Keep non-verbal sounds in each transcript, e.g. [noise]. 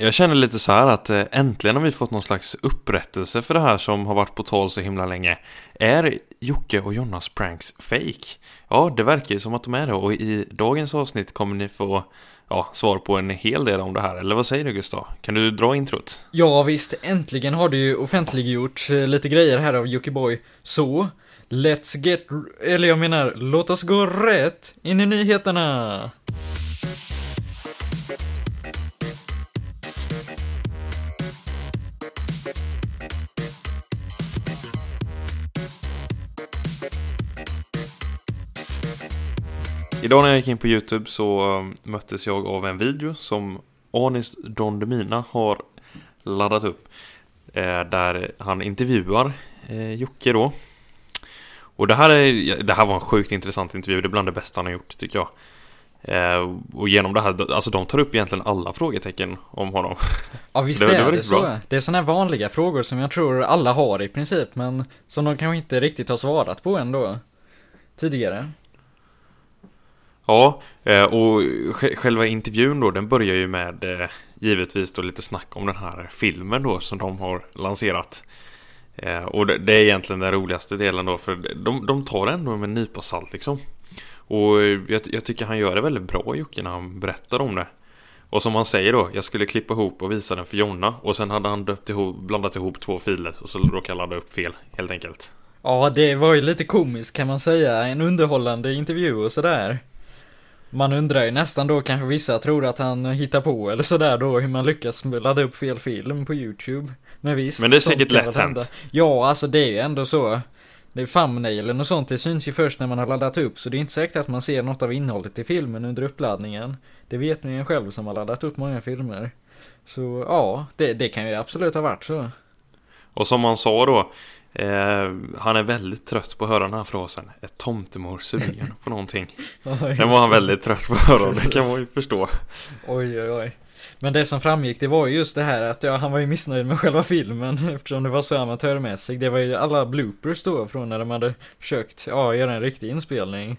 Jag känner lite så här att eh, äntligen har vi fått någon slags upprättelse för det här som har varit på tal så himla länge. Är Jocke och Jonas pranks fake? Ja, det verkar ju som att de är det och i dagens avsnitt kommer ni få ja, svar på en hel del om det här. Eller vad säger du Gustav? Kan du dra introt? Ja visst, äntligen har det ju offentliggjorts eh, lite grejer här av Jockiboi. Så, let's get, eller jag menar, låt oss gå rätt in i nyheterna! Idag när jag gick in på Youtube så um, möttes jag av en video som Anis Don Demina har laddat upp. Eh, där han intervjuar eh, Jocke då. Och det här, är, det här var en sjukt intressant intervju, det är bland det bästa han har gjort tycker jag. Eh, och genom det här, alltså de tar upp egentligen alla frågetecken om honom. [laughs] Ja visst det, är det, så. Bra. Det är sådana vanliga frågor som jag tror alla har i princip, men som de kanske inte riktigt har svarat på ändå. Tidigare. Ja, eh, och själva intervjun då, den börjar ju med eh, givetvis då lite snack om den här filmen då som de har lanserat. Eh, och det är egentligen den roligaste delen då, för de, de tar det ändå med en nypa salt liksom. Och jag, jag, tycker han gör det väldigt bra Jocke när han berättar om det. Och som han säger då, jag skulle klippa ihop och visa den för Jonna och sen hade han döpt ihop, blandat ihop två filer och så råkade jag ladda upp fel helt enkelt. Ja, det var ju lite komiskt kan man säga, en underhållande intervju och sådär. Man undrar ju nästan då kanske vissa tror att han hittar på eller sådär då hur man lyckas ladda upp fel film på YouTube. Men visst. Men det är säkert lätt hänt. Ja, alltså det är ju ändå så. Det är thumbnailen och sånt, det syns ju först när man har laddat upp så det är inte säkert att man ser något av innehållet i filmen under uppladdningen. Det vet ni ju själv som har laddat upp många filmer. Så ja, det, det kan ju absolut ha varit så. Och som man sa då, Eh, han är väldigt trött på att höra den här frasen. Är tomtemor sugen på någonting? [laughs] ja, den var han väldigt trött på att höra, det kan man ju förstå. Oj, oj, oj. Men det som framgick, det var ju just det här att ja, han var ju missnöjd med själva filmen [laughs] eftersom det var så amatörmässigt. Det var ju alla bloopers då från när de hade försökt, ja, göra en riktig inspelning.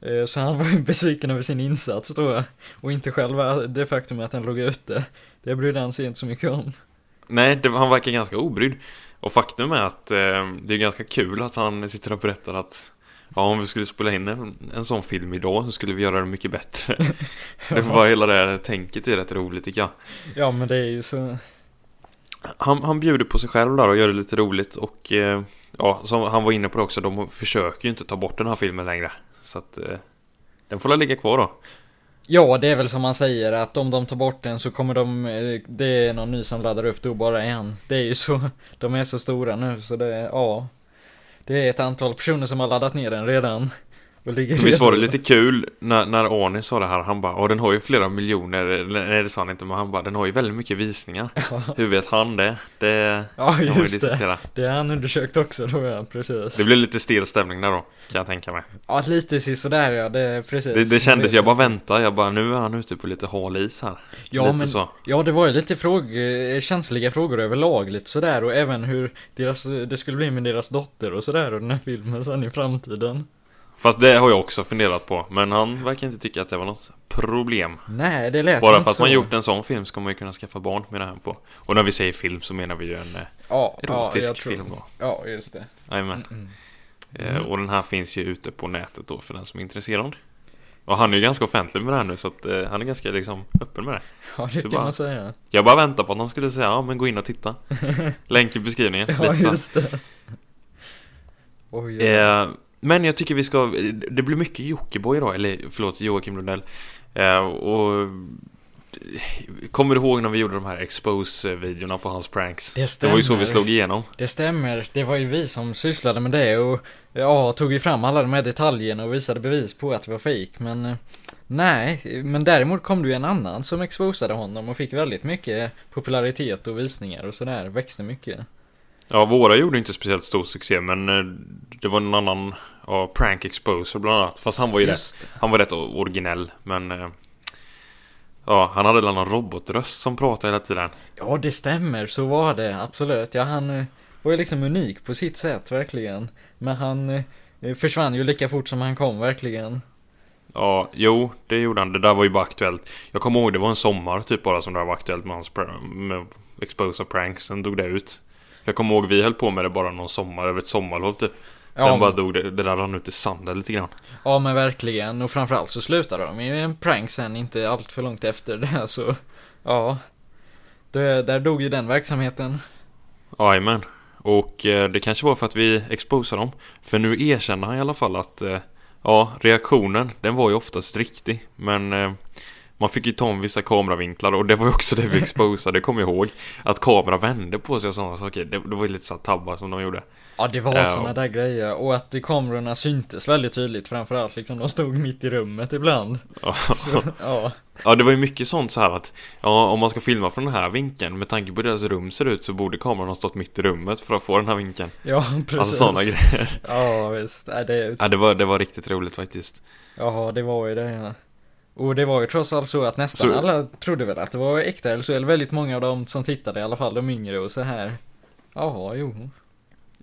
Eh, så han var ju [laughs] besviken över sin insats då. Och inte själva det faktum att han låg ute. Det brydde han sig inte så mycket om. Nej, det, han verkar ganska obrydd. Och faktum är att eh, det är ganska kul att han sitter och berättar att Ja, om vi skulle spela in en, en sån film idag så skulle vi göra det mycket bättre. [laughs] det var hela det här tänket är rätt roligt tycker jag. Ja, men det är ju så. Han, han bjuder på sig själv där och gör det lite roligt och eh, ja, som han var inne på det också, de försöker ju inte ta bort den här filmen längre. Så att eh, den får ligga kvar då. Ja, det är väl som man säger att om de tar bort den så kommer de, eh, det är någon ny som laddar upp då bara en. Det är ju så, [laughs] de är så stora nu så det, ja. Det är ett antal personer som har laddat ner den redan. Visst var det lite kul när, när Arne sa det här, han bara, och den har ju flera miljoner, nej det sa han inte, men han bara, den har ju väldigt mycket visningar. [laughs] Hur vet han det? Det Ja, just det. Det har han undersökt också då, ja, precis. Det blev lite stel stämning där då, kan jag tänka mig. Ja, lite sådär ja, det, precis. Det, det kändes, jag bara väntar, jag bara, nu är han ute på lite hal is här. Ja, lite men, så. ja det var ju lite fråg, eh, känsliga frågor överlag, lite sådär, och även hur deras, det skulle bli med deras dotter och sådär, och den här filmen sen i framtiden. Fast det har jag också funderat på Men han verkar inte tycka att det var något problem. Nej, det lät Bara för att så. man gjort en sån film ska man ju kunna skaffa barn med han på. Och när vi säger film så menar vi ju en eh, ja, erotisk ja, film då. Ja, just det. Jajamän. Mm, mm. eh, Och den här finns ju ute på nätet då för den som är intresserad. Och han är ju ganska offentlig med det här nu så att eh, han är ganska liksom öppen med det. Ja det kan bara, man säga. Jag bara väntar på att han skulle säga ja men gå in och titta. [laughs] Länk i beskrivningen. Ja just det. Oj, ja. eh, men jag tycker vi ska, det blir mycket Jockiboi idag, eller förlåt Joakim Lundell. Eh, och Kommer du ihåg när vi gjorde de här expose-videorna på hans pranks? Det stämmer. Det var ju så vi slog igenom. Det stämmer. Det var ju vi som sysslade med det och ja, tog ju fram alla de här detaljerna och visade bevis på att det var fake men eh, Nej, men däremot kom det ju en annan som exposade honom och fick väldigt mycket popularitet och visningar och sådär, växte mycket. Ja, våra gjorde inte speciellt stor succé men eh, det var en annan ja, Prank Exposer bland annat. Fast han var ju rätt, han var rätt originell men eh, Ja, han hade en annan robotröst som pratade hela tiden. Ja, det stämmer, så var det absolut. Ja, han eh, var ju liksom unik på sitt sätt, verkligen. Men han försvann ju lika fort som han kom, verkligen. Ja, jo, det gjorde han. Det där var ju bara aktuellt. Jag kommer ihåg det var en sommar typ bara som det var aktuellt med hans med Expose of Pranks. Sen dog det ut. För jag kommer ihåg vi höll på med det bara någon sommar, över ett sommarlov typ. Sen Ja, bara dog det, det där rann ut i sanden lite grann. Ja men verkligen, och framförallt så slutade de ju en prank sen inte allt för långt efter det [laughs] så, ja. Det, där dog ju den verksamheten. Jajamän. Och eh, det kanske var för att vi exposade dem. För nu erkänner han i alla fall att eh, ja, reaktionen den var ju oftast riktig. Men eh, man fick ju ta om vissa kameravinklar och det var ju också det vi exposade, kom jag ihåg. Att kameran vände på sig och sådana saker. Det, det var ju lite så här tabbar som de gjorde. Ja det var Ja. såna där grejer, och att kamerorna syntes väldigt tydligt framförallt liksom, de stod mitt i rummet ibland. Ja. Så, ja. Ja, det var ju mycket sånt så här att ja, om man ska filma från den här vinkeln med tanke på hur deras rum ser ut så borde kameran ha stått mitt i rummet för att få den här vinkeln. Ja, precis. Alltså sådana grejer. Ja, visst. Nej, det, Ja, det var, det var riktigt roligt faktiskt. ja, det var ju det, ja. Och det var ju trots allt så att nästan Så- alla trodde väl att det var äkta, eller så, eller väldigt många av dem som tittade i alla fall, de yngre och så här. Jaha, jo.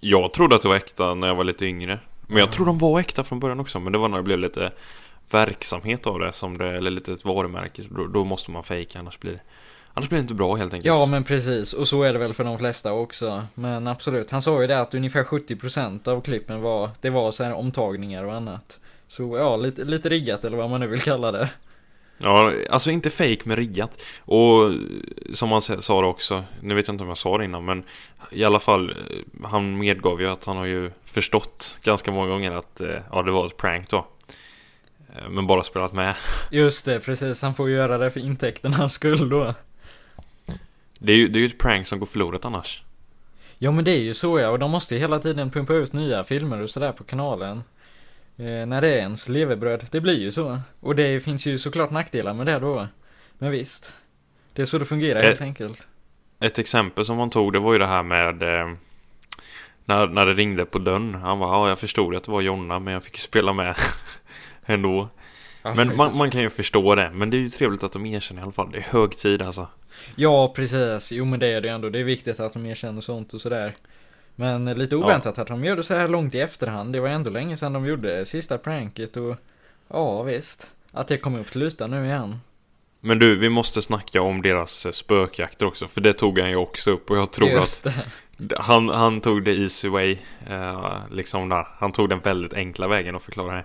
Jag trodde att det var äkta när jag var lite yngre. Men jag Ja. tror de var äkta från början också. Men det var när det blev lite verksamhet av det. Som det eller lite ett varumärke. Då, då måste man fejka annars blir det Annars blir det inte bra helt enkelt. Ja, men precis. Och så är det väl för de flesta också. Men absolut, han sa ju det att ungefär 70% av klippen var, det var så här omtagningar och annat. Så ja, lite, lite riggat eller vad man nu vill kalla det. Ja, alltså inte fake med riggat. Och som han sa det också. Nu vet jag inte om jag sa det innan. Men i alla fall. Han medgav ju att han har ju förstått ganska många gånger att eh, ja, det var ett prank då. Eh, Men bara spelat med. Just det, precis. Han får ju göra det för intäkternas skull då. Det är ju, det är ju ett prank som går förlorat annars. Ja men det är ju så ja, och de måste ju hela tiden pumpa ut nya filmer och sådär på kanalen. Eh, när det är ens levebröd, det blir ju så. Och det finns ju såklart nackdelar med det då. Men visst. Det är så det fungerar Eh, helt enkelt. Ett exempel som han tog det var ju det här med eh, när, när det ringde på dörren. Han var ja jag förstod att det var Jonna men jag fick spela med [laughs] ändå. Ja, Men man, man kan ju förstå det. Men det är ju trevligt att de erkänner i alla fall. Det är hög tid alltså. Ja, precis. Jo men det är det ändå. Det är viktigt att de erkänner sånt och sådär. Men lite oväntat att de gör det så här långt i efterhand. Det var ändå länge sedan de gjorde sista pranket och ja visst. Att det kom upp till ytan nu igen. Men du, vi måste snacka om deras eh, spökjakter också. För det tog han ju också upp. Och jag tror Just att han, han tog det easy way. Eh, liksom där. Han tog den väldigt enkla vägen att förklara det.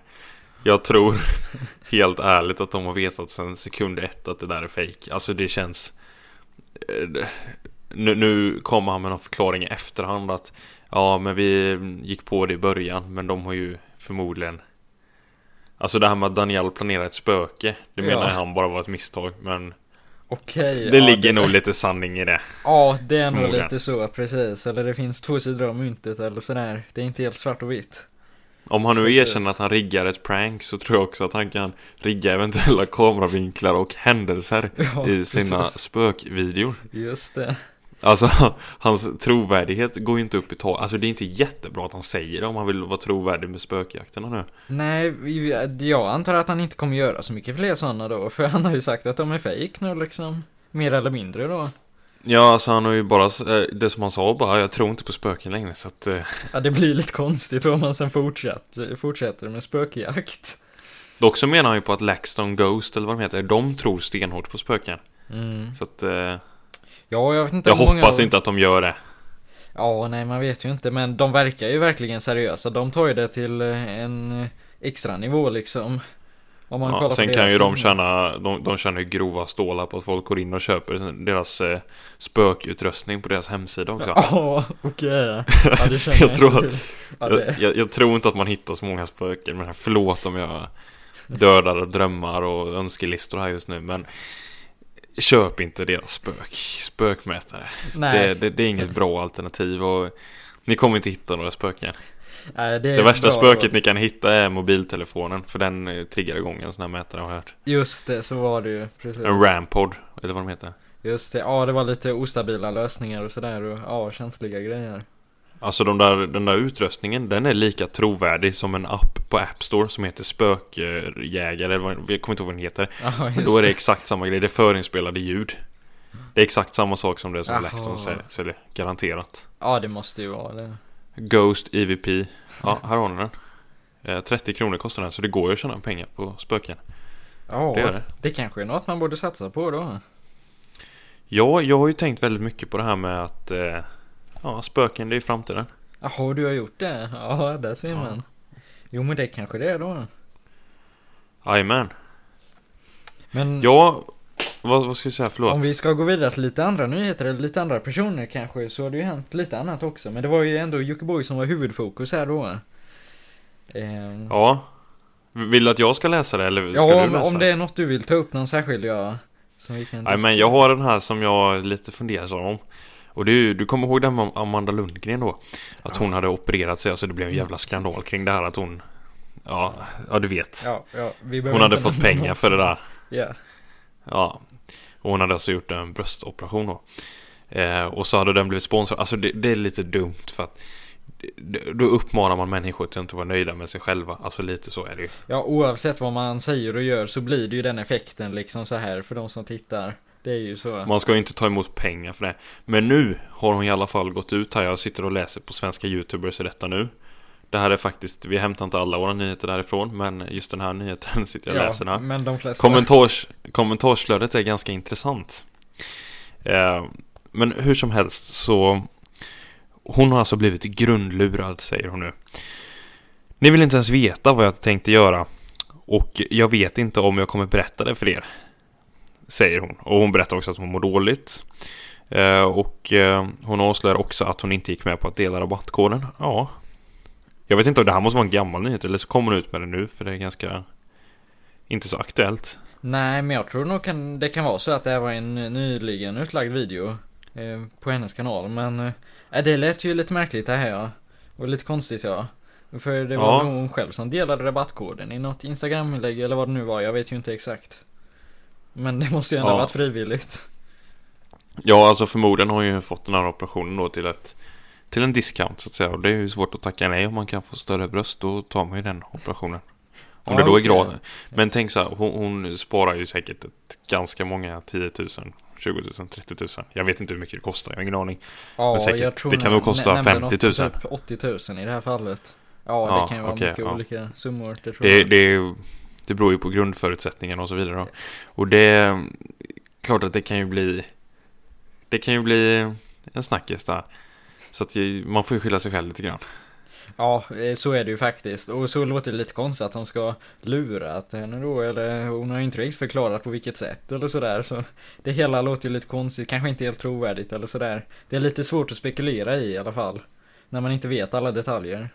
Jag tror [laughs] helt ärligt att de har vetat sedan sekund ett att det där är fake. Alltså det känns... eh, Nu, nu kommer han med någon förklaring i efterhand att Ja men vi gick på det i början men de har ju förmodligen Alltså det här med att Daniel planerar ett spöke Det menar Ja. han bara var ett misstag men Okej. Det ja, ligger nog lite sanning i det Ja, det är nog lite så, precis. Eller det finns två sidor av myntet eller sådär. Det är inte helt svart och vitt. Om han nu Precis. erkänner att han riggar ett prank så tror jag också att han kan rigga eventuella [laughs] kameravinklar och händelser Ja, i sina precis. spökvideor. Just det. Alltså [laughs] hans trovärdighet går ju inte upp i tak. Alltså det är inte jättebra att han säger det om han vill vara trovärdig med spökjakterna nu. Nej, jag antar att han inte kommer göra så mycket fler sådana då. För han har ju sagt att de är fake nu liksom. Mer eller mindre då. Ja, alltså han har ju bara, eh, det som han sa bara, jag tror inte på spöken längre så att eh, [laughs] Ja, det blir lite konstigt om man sen fortsätter, fortsätter med spökjakt. Dock så menar han ju på att LaxTon Ghost eller vad de heter, de tror stenhårt på spöken. Mm. Så att eh, Ja, jag vet inte jag hoppas inte att de gör det. Ja, nej man vet ju inte, men de verkar ju verkligen seriösa. De tar ju det till eh, en eh, extra nivå liksom. Om man Ja, sen kan ju de tjäna, de, de tjänar ju grova stålar på att folk går in och köper deras eh, spökutrustning på deras hemsida också. Ja, [laughs] okej. Ja, det känner [laughs] Jag jag, tror inte att- till. Ja, det... jag, jag, jag tror inte att man hittar så många spöken, men förlåt om jag dödar drömmar och önskelistor här just nu, men köp inte deras spök, spökmätare. Det, det, det är inget bra alternativ och ni kommer inte hitta några spöken. nej, det Det värsta spöket så. ni kan hitta är mobiltelefonen, för den eh, triggar igång en sån här mätare har jag hört. Just det, så var det ju. Precis. En rampod, eller vad de heter. Just det, ja det var lite ostabila lösningar och sådär och ja, känsliga grejer. Alltså de där, den där utrustningen, den är lika trovärdig som en app på App Store som heter Spökjägare, eller jag kommer inte ihåg vad den heter. Just Men då är det exakt samma grej, det är förinspelade ljud. Det är exakt samma sak som det som. LaxTon det garanterat. Ja, det måste ju vara det. Ghost EVP, ja här har ni den. Eh, 30 kronor kostar den så det går ju att tjäna pengar på spöken. Ja, Det det, det. kanske är något man borde satsa på då. Ja, jag har ju tänkt väldigt mycket på det här med att eh, ja, spöken det är framtiden. Jaha, du har gjort det? Ja, där ser Ja. man. Jo, men det kanske det är då. Jajamän. Men Ja, vad, vad ska jag säga? Förlåt. om vi ska gå vidare till lite andra nyheter eller lite andra personer kanske så har det ju hänt lite annat också. Men det var ju ändå Jockiboi som var huvudfokus här då. Ehm, Ja. Vill du att jag ska läsa det eller ska ja, du om, läsa om det är något du vill ta upp någon särskild ja. Som vi kan Nej men jag har den här som jag lite fundersam om. Och ju- du kommer ihåg den Amanda Lundgren då? Att hon hade opererat sig, alltså det blev en jävla skandal kring det här att hon Ja, ja du vet. Ja, ja, Hon hade fått pengar något. för det där. Ja. Ja. Och hon hade alltså gjort en bröstoperation då. Eh, och så hade den blivit sponsrad. Alltså det, det är lite dumt för att då uppmanar man människor till att inte vara nöjda med sig själva. Alltså lite så är det ju. ja, oavsett vad man säger och gör så blir det ju den effekten liksom så här för de som tittar. Det är ju så. Man ska inte ta emot pengar för det. Men nu har hon i alla fall gått ut här. Jag sitter och läser på svenska youtubers i detta nu. Det här är faktiskt, vi hämtar inte alla våra nyheter därifrån. Men just den här nyheten [laughs] sitter jag och läser här. men de flesta. Kommentars, kommentarsflödet är ganska intressant. Eh, men hur som helst så Hon har alltså blivit grundlurad säger hon nu. Ni vill inte ens veta vad jag tänkte göra. Och jag vet inte om jag kommer berätta det för er. Säger hon. Och hon berättar också att hon mår dåligt. Eh, och eh, hon avslöjar också att hon inte gick med på att dela rabattkoden. Ja. Jag vet inte om det här måste vara en gammal nyhet eller så kommer hon ut med det nu för det är ganska inte så aktuellt. Nej, men jag tror nog kan, det kan vara så att det här var en nyligen utlagd video eh, på hennes kanal. Men eh, det lät ju lite märkligt det här ja. Och lite konstigt ja. För det var Ja. nog hon själv som delade rabattkoden i något Instagram-inlägg eller vad det nu var. Jag vet ju inte exakt. Men det måste ju ändå Ja. varit frivilligt. Ja, alltså förmodligen har hon ju fått den här operationen då till ett till en discount så att säga. Och det är ju svårt att tacka nej om man kan få större bröst. Då tar man ju den operationen. Om Ja, det då är okej. gratis. Men tänk så här, hon, hon sparar ju säkert ett ganska många 10 000, 20 000, 30 000. Jag vet inte hur mycket det kostar, jag har ingen aning. Ja, Men säkert. jag tror Det kan nog kosta nä- nämnde 50 000. något på Typ 80 000 i det här fallet. Ja, Ja, det kan ju vara mycket ja. olika summor. Det tror Det, jag. det, det beror ju på grundförutsättningarna och så vidare. Då. Och det är klart att det kan ju bli Det kan ju bli en snackis där. Så att man får ju skylla sig själv lite grann. Ja, eh, så är det ju faktiskt. Och så låter det lite konstigt att de ska lura att henne då, eller hon har ju inte riktigt förklarat på vilket sätt eller sådär. Så det hela låter ju lite konstigt, kanske inte helt trovärdigt eller sådär. Det är lite svårt att spekulera i i alla fall. När man inte vet alla detaljer.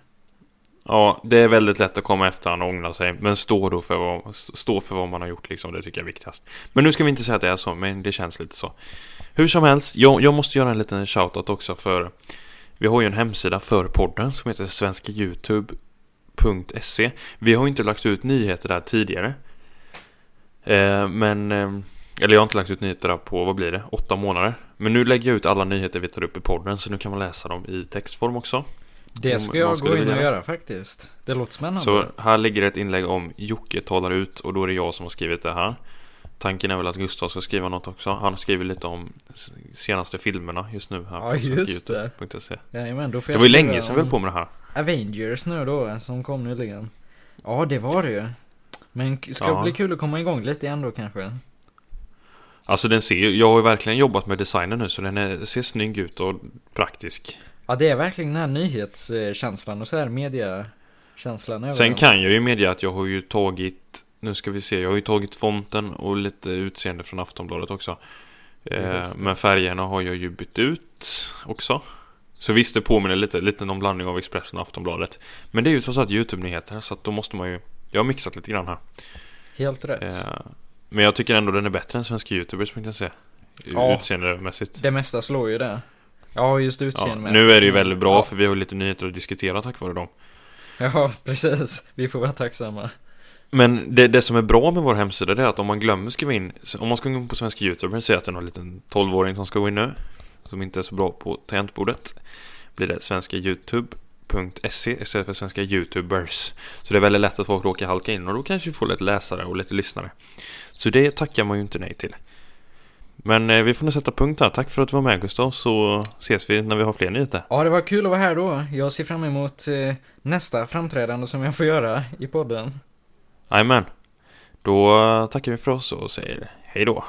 Ja, det är väldigt lätt att komma efterhand och ångra sig. Men stå då för vad, stå för vad man har gjort liksom. Det tycker jag är viktigast. Men nu ska vi inte säga att det är så, men det känns lite så. Hur som helst, jag, jag måste göra en liten shoutout också för vi har ju en hemsida för podden som heter svenskayoutube.se Vi har ju inte lagt ut nyheter där tidigare. Eh, men, eh, eller jag har inte lagt ut nyheter där på, vad blir det, åtta månader. Men nu lägger jag ut alla nyheter vi tar upp i podden så nu kan man läsa dem i textform också. Det ska jag gå in och göra faktiskt. Det låter spännande. Så här ligger ett inlägg om Jocke talar ut och då är det jag som har skrivit det här. Tanken är väl att Gustav ska skriva något också. Han skriver lite om senaste filmerna just nu här Ja, just det. svenskayoutube.se. Jajamän, då får Det jag var ju länge sedan vi höll på med det här. Avengers nu då, som kom nyligen. Ja, det var det ju. Men ska Ja. bli kul att komma igång lite igen då kanske. Alltså den ser ju, jag har ju verkligen jobbat med designen nu så den är, ser snygg ut och praktisk. Ja, det är verkligen den här nyhetskänslan och så här mediakänslan över Sen den. kan jag ju medge att jag har ju tagit, nu ska vi se, jag har ju tagit fonten och lite utseende från Aftonbladet också. Eh, men färgerna har jag ju bytt ut också. Så visst, det påminner lite, lite någon blandning av Expressen och Aftonbladet. Men det är ju trots allt YouTube-nyheter så att då måste man ju, jag har mixat lite grann här. Helt rätt. Eh, men jag tycker ändå den är bättre än svenska YouTubers, Ja. Ja. Utseendemässigt. Det mesta slår ju det. Ja, just Ja, utseendemässigt. nu är det ju väldigt bra Ja. för vi har lite nyheter att diskutera tack vare dem. Ja, [laughs] precis. Vi får vara tacksamma. Men det, det som är bra med vår hemsida det är att om man glömmer skriva in Om man ska gå in på svenska Youtube och säga att det är någon liten 12-åring som ska gå in nu Som inte är så bra på tangentbordet Blir det svenska youtube.se istället för svenska youtubers Så det är väldigt lätt att folk råkar halka in och då kanske vi får lite läsare och lite lyssnare Så det tackar man ju inte nej till Men eh, vi får nog sätta punkt här. Tack för att du var med Gustav, så ses vi när vi har fler nyheter. Ja, det var kul att vara här då. Jag ser fram emot eh, nästa framträdande som jag får göra i podden. Jajamän. Då tackar vi för oss och säger hej då.